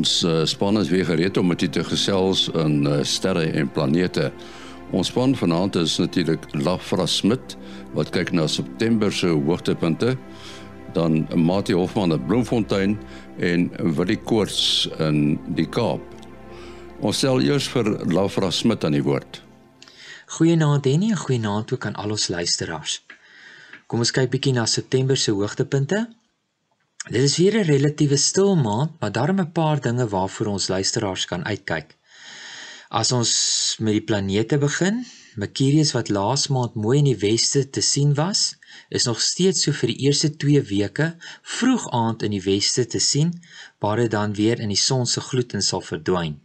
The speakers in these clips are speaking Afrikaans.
Ons uh, span is weer gereed om met u te gesels in uh, sterre en planete. Ons span vanaand is natuurlik Lafra Smit wat kyk na September se hoogtepunte, dan Mati Hofman in Bloemfontein en Willie Koorts in die Kaap. Ons stel eers vir Lafra Smit aan die woord. Goeienaand en goeienaand ook aan al ons luisteraars. Kom ons kyk bietjie na September se hoogtepunte. Dit is weer 'n relatiewe stil maand, maar daarom 'n paar dinge waarvoor ons luisteraars kan uitkyk. As ons met die planete begin, Mercurius wat laas maand mooi in die weste te sien was, is nog steeds so vir die eerste 2 weke vroeg aand in die weste te sien, waar dit dan weer in die son se gloed in sal verdwyn.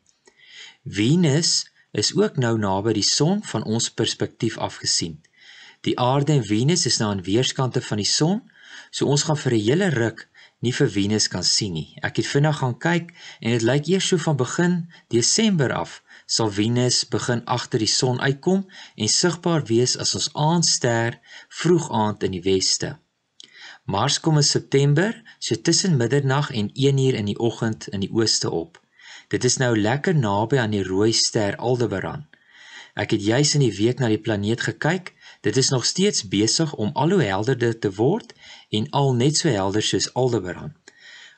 Venus is ook nou naby die son van ons perspektief afgesien. Die aarde en Venus is nou aan weerskante van die son, so ons gaan vir 'n hele ruk nie vir Venus kan sien nie. Ek het vinnig gaan kyk en dit lyk eers so van begin Desember af sal Venus begin agter die son uitkom en sigbaar wees as ons aandster vroeg aand in die weste. Mars kom in September, so tussen middernag en 1 uur in die oggend in die ooste op. Dit is nou lekker naby aan die rooi ster Aldebaran. Ek het juis in die week na die planeet gekyk. Dit is nog steeds besig om al hoe helderder te word en al net so helder soos Aldebaran.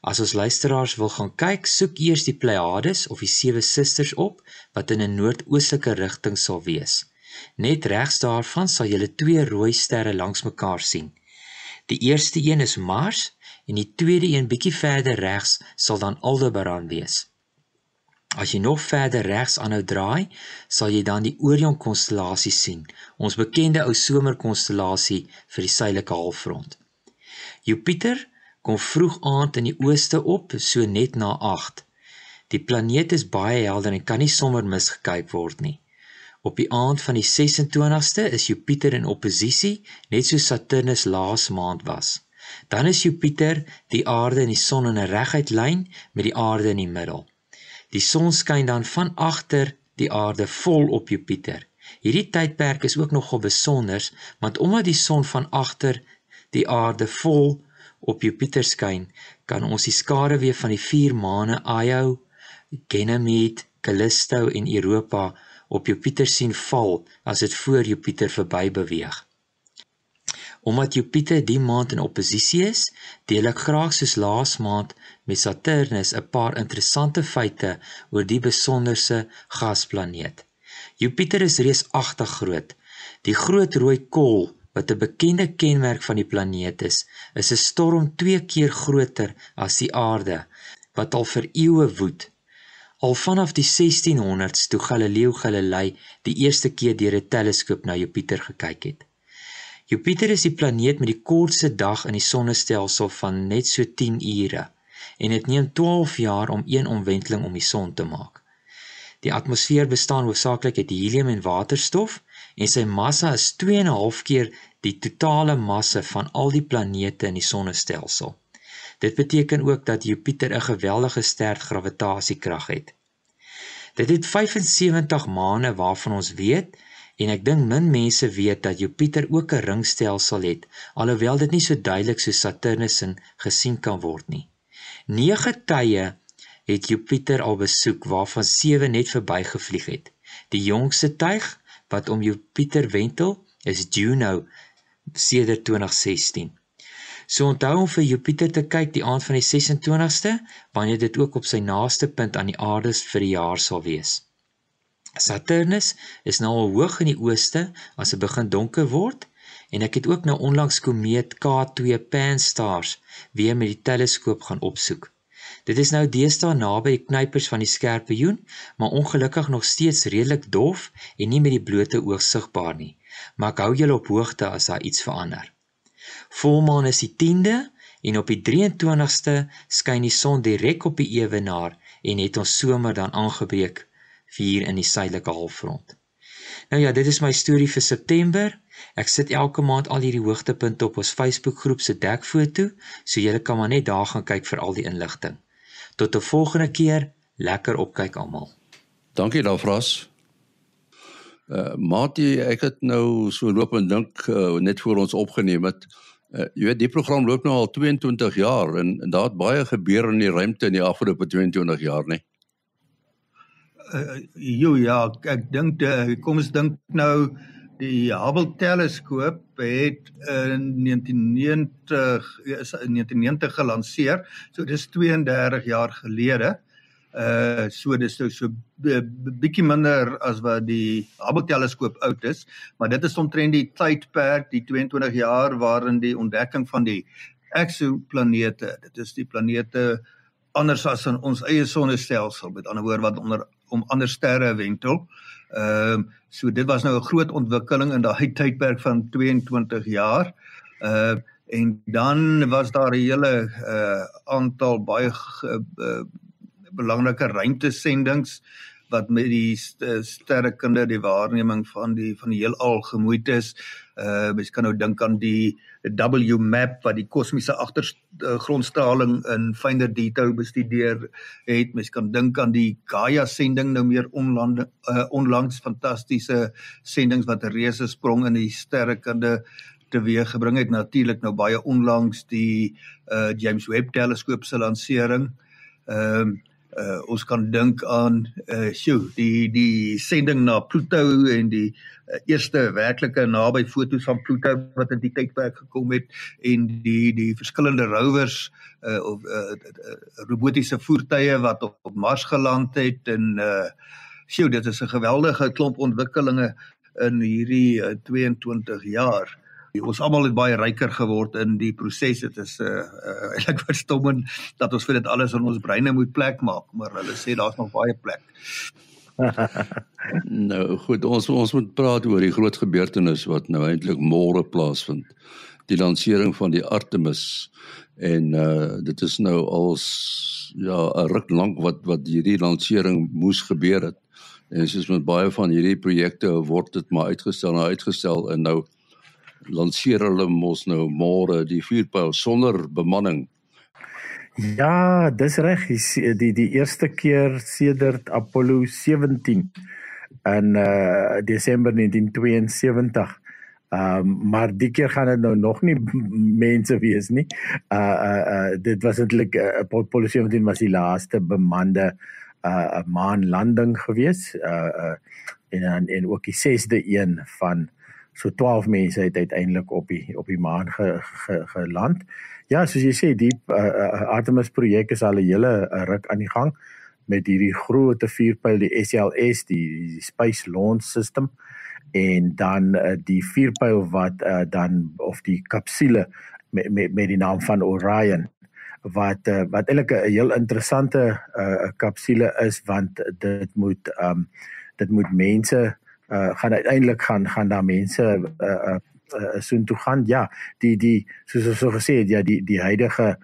As ons luisteraars wil gaan kyk, soek eers die Pleiades of die sewe susters op wat in 'n noordoostelike rigting sal wees. Net regs daarvan sal jy twee rooi sterre langs mekaar sien. Die eerste een is Mars en die tweede een bietjie verder regs sal dan Aldebaran wees. As jy nog verder regs aanhou draai, sal jy dan die Orion konstellasie sien, ons bekende ou somerkonstellasie vir die suidelike halfrond. Jupiter kom vroeg aand in die ooste op, so net na 8. Die planeet is baie helder en kan nie sommer misgekyk word nie. Op die aand van die 26ste is Jupiter in oppositie, net so Saturnus laas maand was. Dan is Jupiter, die aarde en die son in 'n reguit lyn met die aarde in die middel. Die son skyn dan van agter die aarde vol op Jupiter. Hierdie tydperk is ook nogal besonder, want omdat die son van agter die aarde vol op Jupiter skyn, kan ons die skare weer van die vier maane Io, Ganymede, Callisto en Europa op Jupiter sien val as dit voor Jupiter verby beweeg. Omdat Jupiter die maand in oppositie is, deel ek graag soos laas maand met Saturnus 'n paar interessante feite oor die besonderse gasplaneet. Jupiter is reusagtig groot. Die groot rooi kol wat 'n bekende kenmerk van die planeet is, is 'n storm 2 keer groter as die aarde wat al vir eeue woed. Al vanaf die 1600s toe Galileo Galilei die eerste keer deur 'n teleskoop na Jupiter gekyk het. Jupiter is die planeet met die kortste dag in die sonnestelsel van net so 10 ure en dit neem 12 jaar om een omwenteling om die son te maak. Die atmosfeer bestaan hoofsaaklik uit helium en waterstof en sy massa is 2.5 keer die totale massa van al die planete in die sonnestelsel. Dit beteken ook dat Jupiter 'n geweldige sterk gravitasiekrag het. Dit het 75 maane waarvan ons weet en ek dink min mense weet dat Jupiter ook 'n ringstelsel het, alhoewel dit nie so duidelik soos Saturnus in gesien kan word nie. 9 tye het Jupiter al besoek waarvan 7 net verbygevlieg het. Die jongste tuig wat om Jupiter wentel is Juno sedert 2016. So onthou om vir Jupiter te kyk die aand van die 26ste wanneer dit ook op sy naaste punt aan die aarde vir die jaar sal wees. Saturnus is nou al hoog in die ooste as dit begin donker word en ek het ook nou onlangs komeet K2 Pan-STARRS weer met die teleskoop gaan opsoek. Dit is nou deesdae naby die knypers van die skerpioen, maar ongelukkig nog steeds redelik dof en nie met die blote oog sigbaar nie maar ek hou julle op hoogte as daar iets verander. Volmaan is die 10de en op die 23ste skyn die son direk op die ewenaar en het ons somer dan aangebreek hier in die suidelike halfrond. Nou ja, dit is my storie vir September. Ek sit elke maand al hierdie hoogtepunte op ons Facebookgroep se dekfoto, so julle kan maar net daar gaan kyk vir al die inligting. Tot 'n volgende keer, lekker opkyk almal. Dankie daarvras. Uh Mati, ek het nou so loop en dink uh, net voor ons opgeneem het Uh, jy weet die program loop nou al 22 jaar en, en daar het baie gebeur in die ruimte in die afgelope 22 jaar, né? Uh, jo ja, ek dink uh, kom ons dink nou die Hubble teleskoop het in 1990 is in 1990 gelanseer. So dis 32 jaar gelede. Uh so dis nou so 'n bietjie minder as wat die Hubble teleskoop oud is, maar dit is omtrent die tydperk, die 22 jaar waarin die ontdekking van die eksoplanete, dit is die planete anders as in ons eie sonnestelsel, met ander woorde wat onder om ander sterre wentel. Ehm uh, so dit was nou 'n groot ontwikkeling in daai tydperk van 22 jaar. Uh en dan was daar 'n hele uh aantal baie uh, belangrike ruimtesendings wat met die sterrekunde die waarneming van die van die heelal gemoeid is. Uh mens kan nou dink aan die WMAP wat die kosmiese agtergrondstraling in fynere detail bestudeer het. Mens kan dink aan die Gaia sending nou meer onlande uh, onlangs fantastiese sendings wat 'n reuse sprong in die sterrekunde teweeggebring het. Natuurlik nou baie onlangs die uh James Webb teleskoop se lansering. Ehm uh, uh, ons kan dink aan uh sjoe die die sending na Pluto en die uh, eerste werklike naby foto's van Pluto wat in die tydperk gekom het en die die verskillende rovers uh of uh, uh robotiese voertuie wat op, op Mars geland het en uh sjoe dit is 'n geweldige klomp ontwikkelinge in hierdie uh, 22 jaar. Ons almal het baie ryker geword in die proses. Dit is uh, uh eintlik verstommend dat ons vir dit alles in ons breine moet plek maak, maar hulle sê daar's nog baie plek. nou goed, ons ons moet praat oor die groot gebeurtenis wat nou eintlik môre plaasvind. Die lansering van die Artemis en uh dit is nou als ja, 'n ruk lank wat wat hierdie lansering moes gebeur het. En soos met baie van hierdie projekte word dit maar uitgestel en uitgestel en nou lanseer hulle mos nou môre die vuurpyl sonder bemanning. Ja, dis reg, die, die die eerste keer sedert Apollo 17 in uh Desember 1972. Ehm um, maar die keer gaan dit nou nog nie mense wees nie. Uh uh, uh dit was eintlik uh, Apollo 17 was die laaste bemande uh maanlanding gewees. Uh uh en en ook die 6de een van so 12 mense het uiteindelik op die op die maan ge, ge, geland. Ja, soos jy sê, die uh, uh, Artemis projek is al 'n hele uh, ruk aan die gang met hierdie groot vuurpyl die SLS, die, die Space Launch System en dan uh, die vuurpyl wat uh, dan of die kapsule met, met met die naam van Orion wat uh, wat eintlik 'n heel interessante uh, kapsule is want dit moet um, dit moet mense uh, gaan uiteindelik gaan gaan daar mense uh uh, uh soen toe gaan. Ja die die soos ons so gesê het ja die die huidige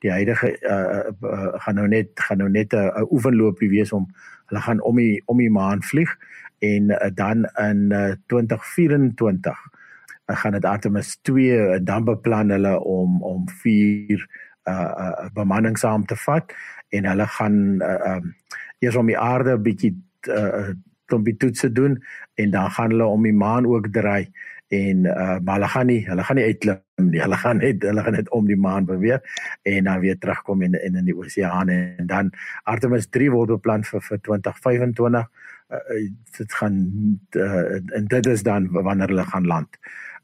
die huidige uh, uh gaan nou net gaan nou net 'n uh, oefenloopie wees om hulle gaan om die om die maan vlieg en uh, dan in uh, 2024 uh, gaan dit Artemis 2 uh, dan beplan hulle om om 4 uh, uh bemanning saam te vat en hulle gaan uh, um eers om die aarde 'n bietjie uh, klompie toetse doen en dan gaan hulle om die maan ook draai en uh, maar hulle gaan nie hulle gaan nie uitklim nie. Hulle gaan net hulle gaan net om die maan beweeg en dan weer terugkom in in in die oseaan en dan Artemis 3 word beplan vir vir 2025 uh, dit gaan uh, en dit is dan wanneer hulle gaan land.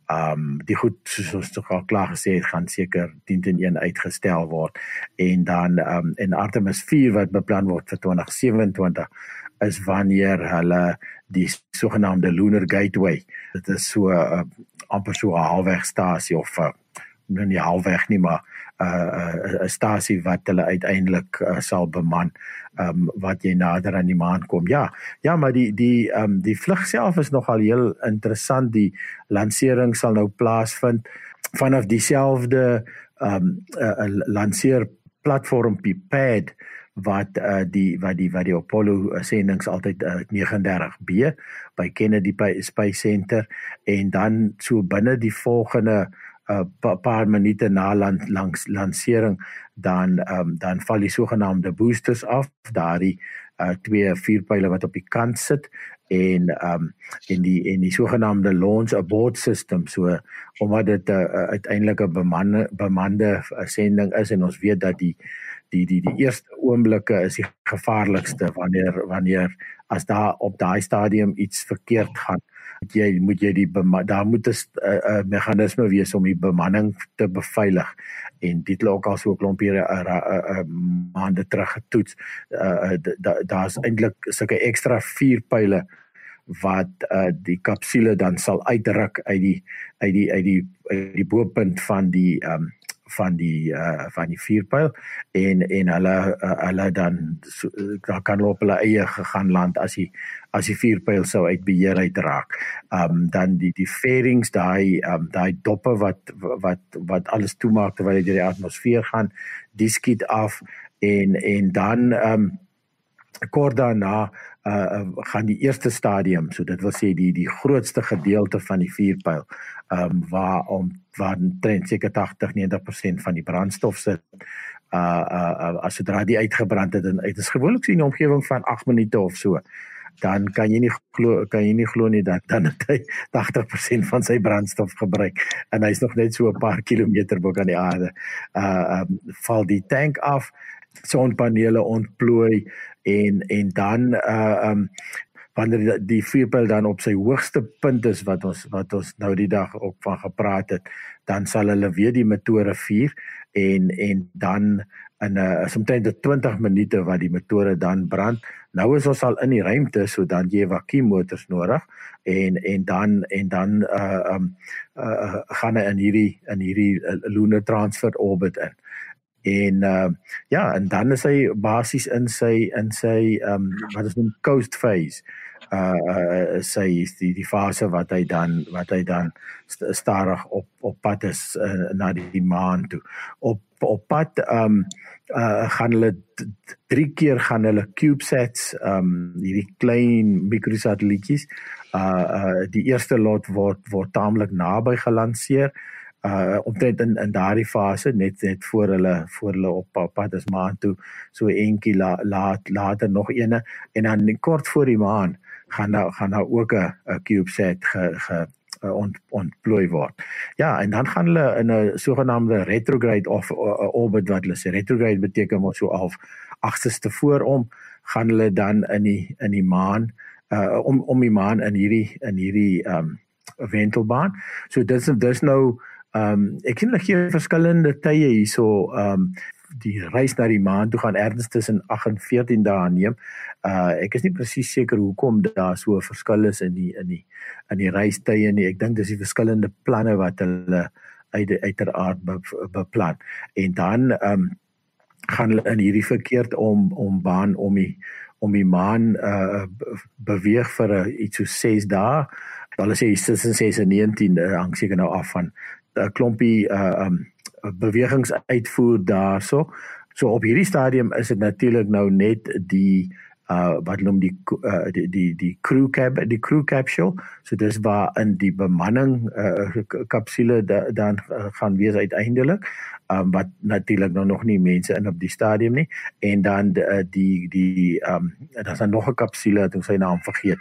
Ehm um, die goed soos ons tog al klaar gesê het gaan seker 10 teen 1 uitgestel word en dan ehm um, en Artemis 4 wat beplan word vir 2027 is wanneer hulle die sogenaamde Lunar Gateway. Dit is so 'n uh, amper so 'n halwegstasie of uh, nou nie halweg nie maar 'n uh, 'n uh, stasie wat hulle uiteindelik uh, sal beman um, wat jy nader aan die maan kom. Ja, ja, maar die die ehm um, die vlug self is nogal heel interessant. Die lansering sal nou plaasvind vanaf dieselfde ehm um, uh, uh, lanseer platform Pipad wat uh, die wat die wat die Apollo uh, sendings altyd uh, 39B by Kennedy Space Center en dan so binne die volgende 'n uh, pa, paar minute na land, langs lansering dan um, dan val die sogenaamde boosters af daardie uh twee vuurpyle wat op die kant sit en um, en die en die sogenaamde launch abort system. So omdat dit 'n uh, uh, uiteindelik 'n bemande bemande sending is en ons weet dat die die die die eerste oomblikke is die gevaarlikste wanneer wanneer as daar op daai stadium iets verkeerd gaan jy moet jy die daar moet 'n uh, uh, meganisme wees om die bemanning te beveilig en dit het ook al so 'n klompie uh, uh, uh, maande terug getoets. Uh, daar's da eintlik sulke ekstra vier pile wat uh, die kapsule dan sal uitruk uit die uit die uit die uit die bopunt van die um, van die uh van die vuurpyl en en hulle uh, hulle dan so, uh, kan op hulle eie gegaan land as die as die vuurpyl sou uit beheer uit raak. Um dan die die fairings daai um daai doppe wat wat wat alles toemaak terwyl dit deur die atmosfeer gaan, die skiet af en en dan um kort daarna uh gaan die eerste stadium so dit wil sê die die grootste gedeelte van die vuurpyl um waar om waar trend seker 80 90% van die brandstof sit uh uh, uh as sodra die uitgebrand het en dit is gewoonlik so in 'n omgewing van 8 minute of so dan kan jy nie glo kan jy nie glo nie dat dan het hy 80% van sy brandstof gebruik en hy's nog net so 'n paar kilometer bo aan die aarde. Uh um, val die tank af sonpanele ontplooi en en dan uh um wanneer die vuurpyl dan op sy hoogste punt is wat ons wat ons nou die dag ook van gepraat het dan sal hulle weer die motore vuur en en dan in 'n uh, omtrent 20 minute wat die motore dan brand. Nou is ons al in die ruimte so dan jy vakuummotors nodig. En en dan en dan uh um uh gaan hy in hierdie in hierdie uh, lunar transfer orbit in. En uh ja en dan is hy basies in sy in sy um wat is 'n coast phase. Uh, uh sy die die fase wat hy dan wat hy dan stadig op op pad is uh, na die maan toe. Op op pad um uh gaan hulle drie keer gaan hulle CubeSats um hierdie klein mikrosatellietjies uh uh die eerste lot word word taamlik naby gelanseer uh omtrent in in daardie fase net net voor hulle voor hulle op pad is maan toe so eentjie la, laat later nog eene en dan kort voor die maan gaan nou gaan nou ook 'n CubeSat ge, ge ont ontplooi word. Ja, en dan gaan hulle in 'n sogenaamde retrograde of uh, orbit wat hulle sê retrograde beteken mos so half agterste voorom gaan hulle dan in die in die maan uh om om die maan in hierdie in hierdie um wentelbaan. So dis dis nou Ehm um, ek sien hulle gee verskillende tye hierso ehm um, die reis na die maan toe gaan ergens tussen 8 en 14 dae neem. Uh ek is nie presies seker hoekom daar so 'n verskil is in die in die in die reistye nie. Ek dink dis die verskillende planne wat hulle uit uiteraard be, beplan. En dan ehm um, gaan hulle in hierdie verkeerd om om baan om die om die maan uh beweeg vir uh, iets so 6 dae. Hulle sê tussen 6 en 19 uh, hang seker nou af van 'n klompie uh um bewegings uitvoer daarso. So op hierdie stadium is dit natuurlik nou net die uh wat noem die uh, die die die crew cab die crew capsule. So dis waar in die bemanning uh kapsule da, dan uh, gaan wees uiteindelik um wat natuurlik nou nog nie mense in op die stadium nie. En dan uh, die die um daar's dan nog 'n kapsule wat ek sy naam vergeet.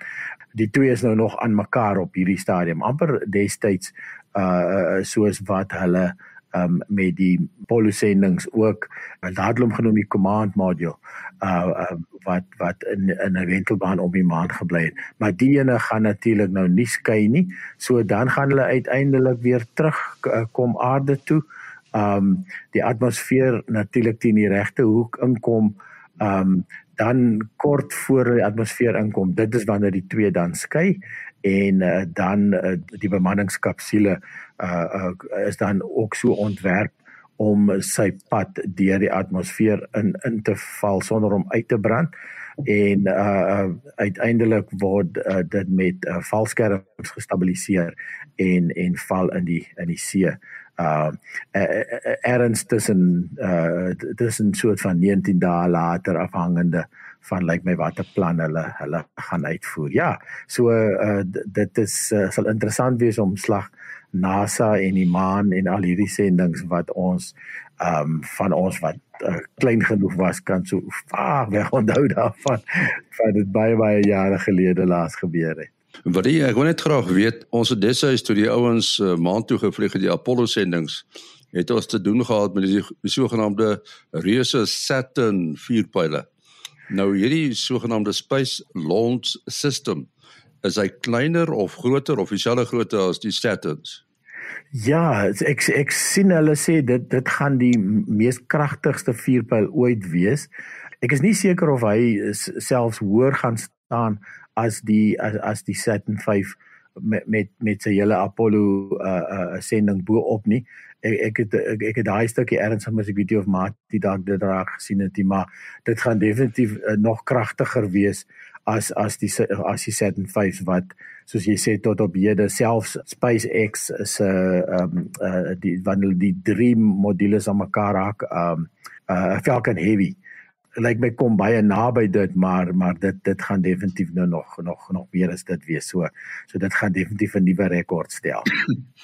Die twee is nou nog aan mekaar op hierdie stadium amper destyds uh soos wat hulle um met die polusendings ook daardie genoem die command module uh, uh wat wat in in 'n wentelbaan op die maan gebly het. Maar die ene gaan natuurlik nou nie skei nie so dan gaan hulle uiteindelik weer terug uh, kom aarde toe. Um die atmosfeer natuurlik teen die regte hoek inkom um dan kort voor die atmosfeer inkom dit is wanneer die twee dan skei en uh, dan uh, die bemanningskapsule uh, uh, is dan ook so ontwerp om sy pad deur die atmosfeer in in te val sonder om uit te brand en uh uiteindelik word uh, dit met uh, valskerms gestabiliseer en en val in die in die see. Uh erns tussen uh tussen soort van 19 dae later afhangende van lyk like my watter plan hulle hulle gaan uitvoer. Ja, so uh dit is uh, sal interessant wees om slag NASA en die maan en al hierdie sendinge wat ons ehm um, van ons wat uh, klein genoeg was kan so vaag weg onthou daarvan van dit baie baie jare gelede laas gebeur het. Wat jy ek wil net graag weet, ons het destyds toe die ouens uh, maan toe gevlieg het die Apollo sendinge het ons te doen gehad met die, die sogenaamde reuse Saturn vuurpyle. Nou hierdie sogenaamde Space Launch System is hy kleiner of groter of dieselfde grootte as die Saturns? Ja, ek ek sien hulle sê dit dit gaan die mees kragtigste vuurpyl ooit wees. Ek is nie seker of hy selfs hoër gaan staan as die as, as die Saturn 5 met met met sy hele Apollo uh uh sending bo op nie. Ek ek het ek, ek het daai stukkie erns van my video of maat die dag dit raak gesien het, maar dit gaan definitief uh, nog kragtiger wees as as die as die Saturn 5 wat soos jy sê tot op hede. Selfs SpaceX is 'n uh, um uh, die wanneer die drie modules aan mekaar raak um uh Falcon Heavy lyk my kom baie naby dit maar maar dit dit gaan definitief nou nog nog nog meer as dit wees so so dit gaan definitief 'n nuwe rekord stel.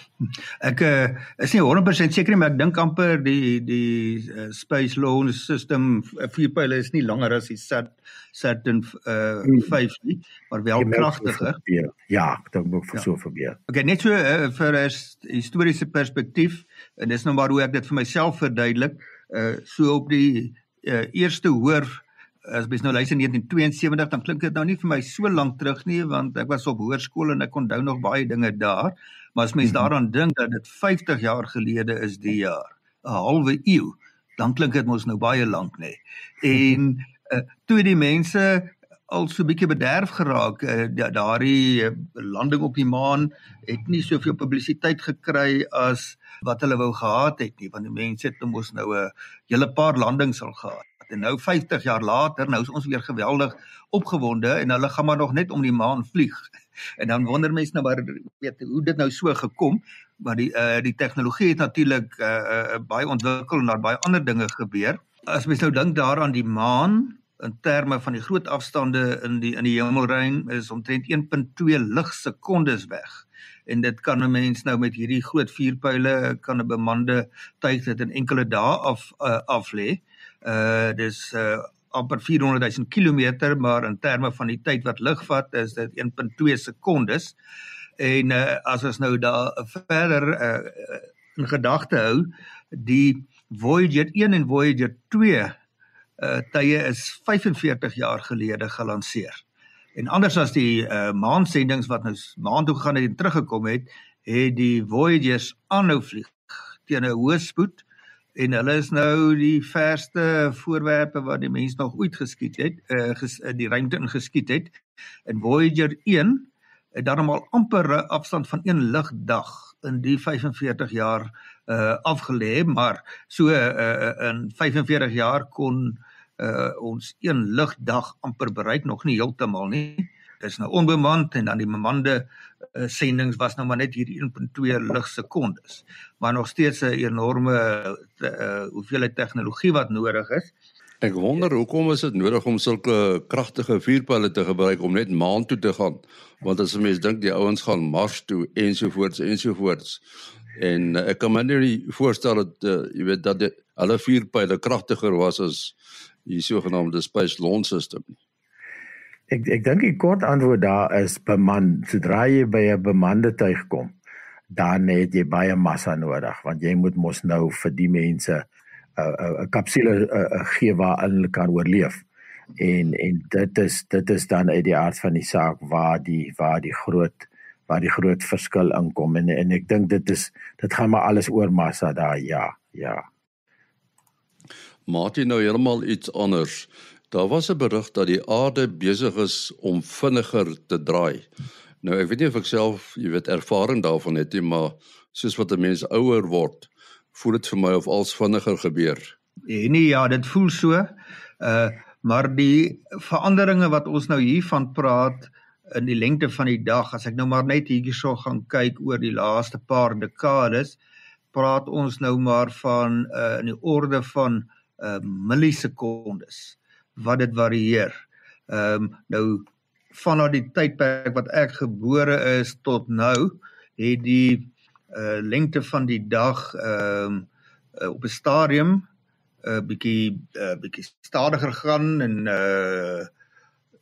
ek uh, is nie 100% seker nie maar ek dink amper die die uh, space launch system vier pile is nie langer as die sat Saturn uh, 5 nie maar wel kragtiger. Ja, ek dink ook vir ja. so verbeur. Okay, net so uh, vir 'n historiese perspektief en dis nou maar hoe ek dit vir myself verduidelik uh so op die uh, eerste hoor as mens nou luister 1972 dan klink dit nou nie vir my so lank terug nie want ek was op hoërskool en ek onthou nog baie dinge daar maar as mens mm -hmm. daaraan dink dat dit 50 jaar gelede is die jaar 'n halwe eeu dan klink dit mos nou baie lank nê en uh, toe die mense al so 'n bietjie bederf geraak. Uh, daardie uh, landing op die maan het nie soveel publisiteit gekry as wat hulle wou gehad het nie want die mense het mos nou 'n hele paar landings al gehad. En nou 50 jaar later nou is ons weer geweldig opgewonde en hulle gaan maar nog net om die maan vlieg. En dan wonder mense nou maar weet hoe dit nou so gekom maar die uh, die tegnologie het natuurlik uh, uh, baie ontwikkel en daar baie ander dinge gebeur. As mens nou dink daaraan die maan in terme van die groot afstande in die in die hemelruim is omtrent 1.2 ligsekondes weg en dit kan 'n mens nou met hierdie groot vuurpyle kan 'n bemande tuig dit in enkele dae af uh, af lê. Uh dis uh amper 400 000 km maar in terme van die tyd wat lig vat is dit 1.2 sekondes. En uh as ons nou daar verder uh in gedagte hou, die Voyager 1 en Voyager 2 uh tye is 45 jaar gelede gelanseer. En anders as die uh maansendings wat nou maan toe gegaan het en teruggekom het, het die Voyagers aanhou vlieg teen 'n hoë spoed en hulle is nou die verste voorwerpe wat die mens nog ooit geskiet het, uh ges, uh, die ruimte ingeskiet het. En Voyager 1 het dan al amper 'n afstand van 1 ligdag in die 45 jaar uh afgelê, maar so uh in 45 jaar kon uh ons een ligdag amper bereik nog nie heeltemal nie. Dis nou onbemand en dan die bemande uh, sendings was nou maar net hierdie 1.2 ligsekondes. Maar nog steeds 'n enorme uh hoeveelheid tegnologie wat nodig is. Ek wonder hoekom is dit nodig om sulke kragtige vuurpyle te gebruik om net maan toe te gaan? Want as 'n mens dink die ouens gaan Mars toe ensovoorts ensovoorts. En ek kan my nie voorstel dat uh, jy weet dat die, hulle vuurpyle kragtiger was as die sogenaamde space launch system nie. Ek ek dink die kort antwoord daar is beman. Sodra jy by 'n bemande tuig kom, dan het jy baie massa nodig want jy moet mos nou vir die mense 'n uh, 'n uh, kapsule uh, gee waar hulle kan oorleef. En en dit is dit is dan uit die aard van die saak waar die waar die groot waar die groot verskil inkom en en ek dink dit is dit gaan maar alles oor massa daar ja ja maak jy nou heeltemal iets anders. Daar was 'n berig dat die aarde besig is om vinniger te draai. Nou ek weet nie of ek self, jy weet, ervaring daarvan het nie, maar soos wat 'n mens ouer word, voel dit vir my of alles vinniger gebeur. Nee, nee, ja, dit voel so. Uh maar die veranderinge wat ons nou hiervan praat in die lengte van die dag, as ek nou maar net hierso gaan kyk oor die laaste paar dekades, praat ons nou maar van uh in die orde van uh millisekondes wat dit varieer. Ehm um, nou vanaf die tydperk wat ek gebore is tot nou het die uh lengte van die dag ehm uh, uh, op 'n stadium 'n uh, bietjie uh, bietjie stadiger gaan en uh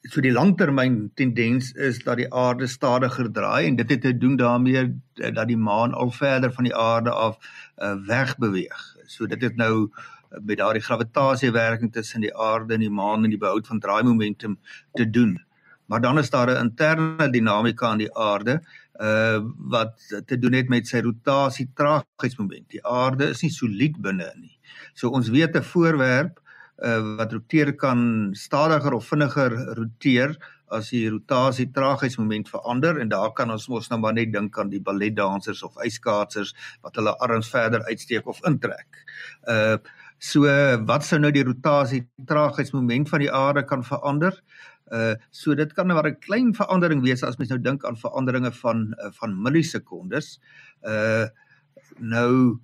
so die langtermyn tendens is dat die aarde stadiger draai en dit het te doen daarmee dat die maan al verder van die aarde af uh, wegbeweeg. So dit het nou met daardie gravitasiewerking tussen die aarde en die maan en die behoud van draaimomentum te doen. Maar dan is daar 'n interne dinamika aan die aarde uh wat te doen het met sy rotasie traagheidsmoment. Die aarde is nie solied binne nie. So ons weet 'n voorwerp uh wat roteer kan stadiger of vinniger roteer as die rotasie traagheidsmoment verander en daar kan ons mos nou maar net dink aan die balletdansers of ijskaatsers wat hulle arms verder uitsteek of intrek. Uh so wat sou nou die rotasie traagheidsmoment van die aarde kan verander? Uh so dit kan maar 'n klein verandering wees as mens nou dink aan veranderinge van uh, van millisekondes. Uh nou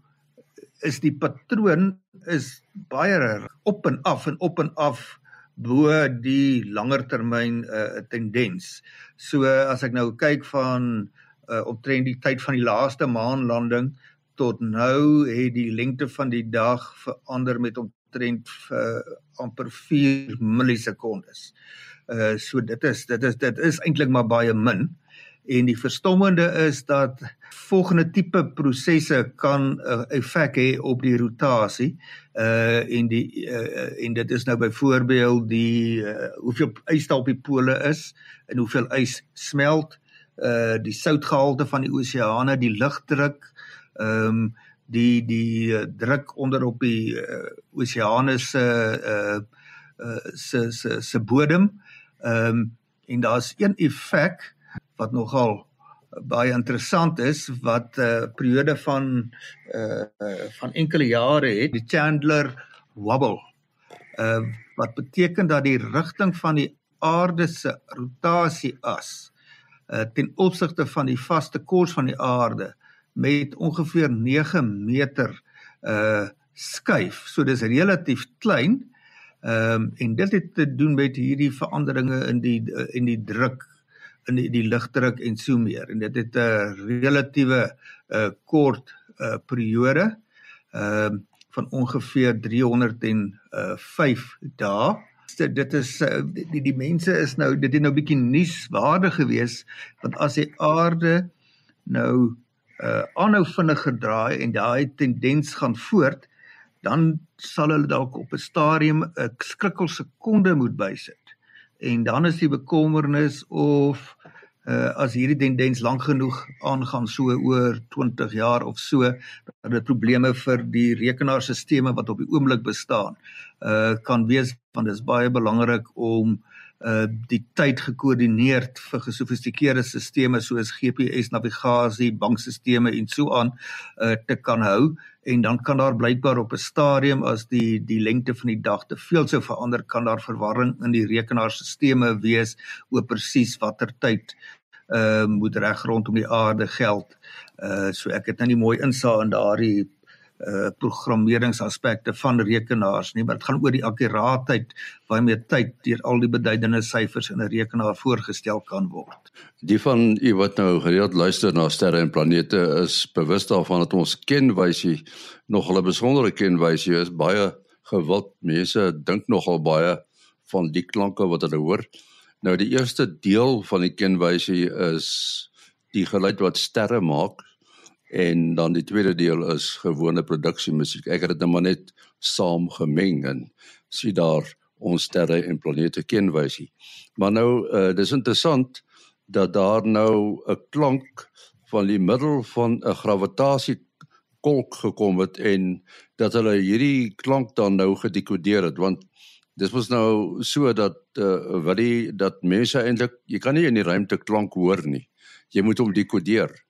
is die patroon is baie op en af en op en af bo die langer termyn uh tendens. So uh, as ek nou kyk van uh omtrent die tyd van die laaste maanlanding tot nou het die lengte van die dag verander met omtrent uh, amper 4 millisekondes. Uh so dit is dit is dit is eintlik maar baie min. En die verstommende is dat volgende tipe prosesse kan 'n uh, effek hê op die rotasie. Uh en die uh, en dit is nou byvoorbeeld die uh, hoeveel ys daar op die pole is en hoeveel ys smelt. Uh die soutgehalte van die oseane die lugdruk ehm um, die die uh, druk onder op die uh, oseane se uh, uh se se se bodem Ehm um, en daar's een effek wat nogal baie interessant is wat 'n uh, eh, periode van uh, uh van enkele jare het, die Chandler wobble. Uh wat beteken dat die rigting van die aarde se rotasieas uh ten opsigte van die vaste koers van die aarde met ongeveer 9 meter uh skuif. So dis relatief klein. Ehm um, en dit het te doen met hierdie veranderinge in die in die druk in die, die lugdruk en so meer en dit het 'n relatiewe uh, kort uh, periode ehm uh, van ongeveer 305 dae dit dit is uh, die die mense is nou dit het nou bietjie nuuswaardig geweest want as die aarde nou uh aanhou vinniger draai en daai tendens gaan voort dan sal hulle dalk op 'n stadium 'n skrikkel sekonde moet bysit. En dan is die bekommernis of uh, as hierdie tendens lank genoeg aangaan so oor 20 jaar of so dat dit probleme vir die rekenaarstelsels wat op die oomblik bestaan uh kan wees want dit is baie belangrik om uh uh die tyd gekoördineerd vir gesofistikeerde stelsels soos GPS navigasie, bankstelsels en so aan uh te kan hou en dan kan daar blykbaar op 'n stadium as die die lengte van die dag te veel sou verander kan daar verwarring in die rekenaarstelsels wees oor presies watter tyd uh moet reg rondom die aarde geld. Uh so ek het nou nie mooi insaag in daardie uh programmeringsaspekte van rekenaars nie, maar dit gaan oor die akkuraatheid waarmee tyd deur al die beduidende syfers in 'n rekenaar voorgestel kan word. Die van u wat nou gereeld luister na sterre en planete is bewus daarvan dat ons kenwysie nog 'n besondere kenwysie is. Baie gewild mense dink nogal baie van die klanke wat hulle hoor. Nou die eerste deel van die kenwysie is die geluid wat sterre maak en dan die tweede deel is gewone produksie musiek. Ek het dit nou maar net saam gemeng en sien daar ons sterre en planete kenwysie. Maar nou uh, dis interessant dat daar nou 'n klank van die middel van 'n gravitasie kolk gekom het en dat hulle hierdie klank dan nou gedekodeer het want dis mos nou so dat uh, wat die dat mense eintlik jy kan nie in die ruimte klank hoor nie. Jy moet hom dekodeer.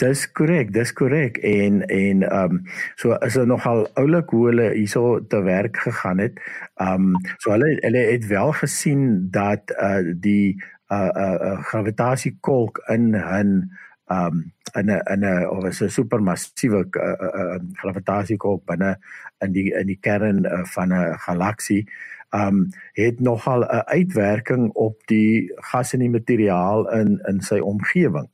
Dis korrek, dis korrek en en ehm um, so is dit nogal oulik hoe hulle hierso te werk gegaan het. Ehm um, so hulle hulle het wel gesien dat uh die uh uh, uh gravitasiekolk in 'n ehm um, in 'n in 'n of 'n supermassiewe uh, uh, uh, gravitasiekolk binne in die in die kern uh, van 'n galaksie um het nogal 'n uitwerking op die gas en die materiaal in in sy omgewing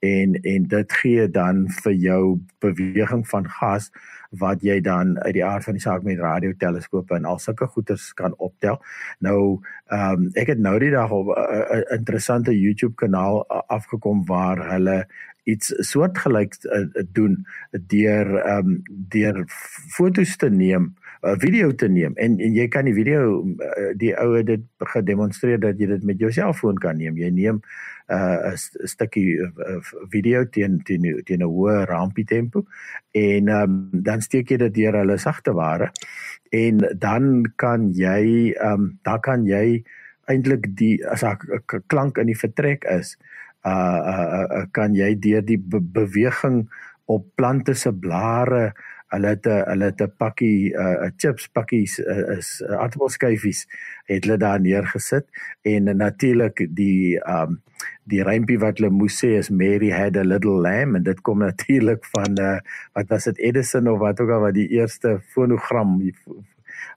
en en dit gee dan vir jou beweging van gas wat jy dan uit die aard van die saak met radioteleskope en al sulke goeters kan optel. Nou ehm um, ek het nou die dag op 'n uh, uh, interessante YouTube kanaal uh, afgekom waar hulle iets soortgelyks uh, doen deur ehm um, deur fotos te neem 'n video te neem en en jy kan die video uh, die ou het dit gedemonstreer dat jy dit met jou selfoon kan neem. Jy neem 'n uh, stukkie uh, video teen teen teen 'n hoë rampie tempo en um, dan steek jy dit deur hulle sagte ware en dan kan jy um, dan kan jy eintlik die as 'n klank in die vertrek is uh, uh, uh kan jy deur die be beweging op plante se blare hulle het 'n hulle het 'n pakkie uh, chips pakkies uh, is uh, aardappelskyfies het hulle daar neergesit. En uh, natuurlik die um die rympie wat hulle moes sê is Mary had a little lamb en dit kom natuurlik van uh, wat was dit Edison of wat ook al wat die eerste fonogram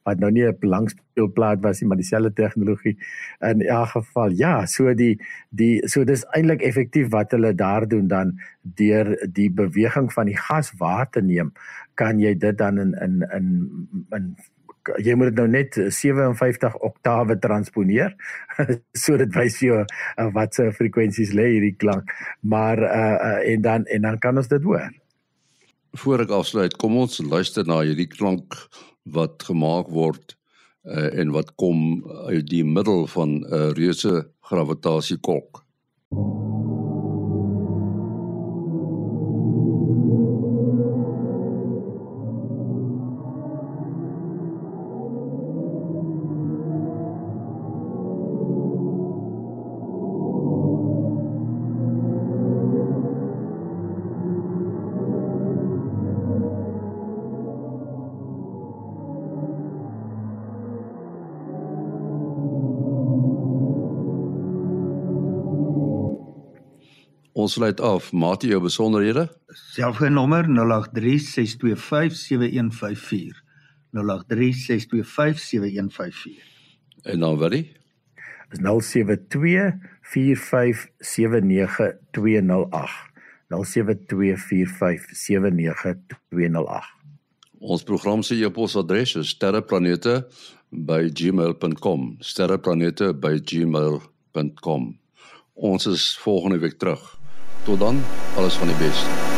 wat nou nie 'n belangspeelplaat was nie, maar dieselfde tegnologie. In elk geval, ja, so die die so dis eintlik effektief wat hulle daar doen dan deur die beweging van die gas waar te neem, kan jy dit dan in in in in jy moet dit nou net 57 oktawe transponeer. so dit wys vir jou uh, wat se frekwensies lê hierdie klank. Maar uh, uh en dan en dan kan ons dit hoor. Voor ek afsluit, kom ons luister na hierdie klank wat gemaak word uh, en wat kom uit die middel van 'n uh, reuse gravitasiekolk. Ons sluit af. Maat jy jou besonderhede? Selfoonnommer 0836257154. 0836257154. En dan wat die? Is 0724579208. 0724579208. Ons program se e-posadres is sterreplanete@gmail.com. sterreplanete@gmail.com. Ons is volgende week terug. Tot dan, alles van die beste.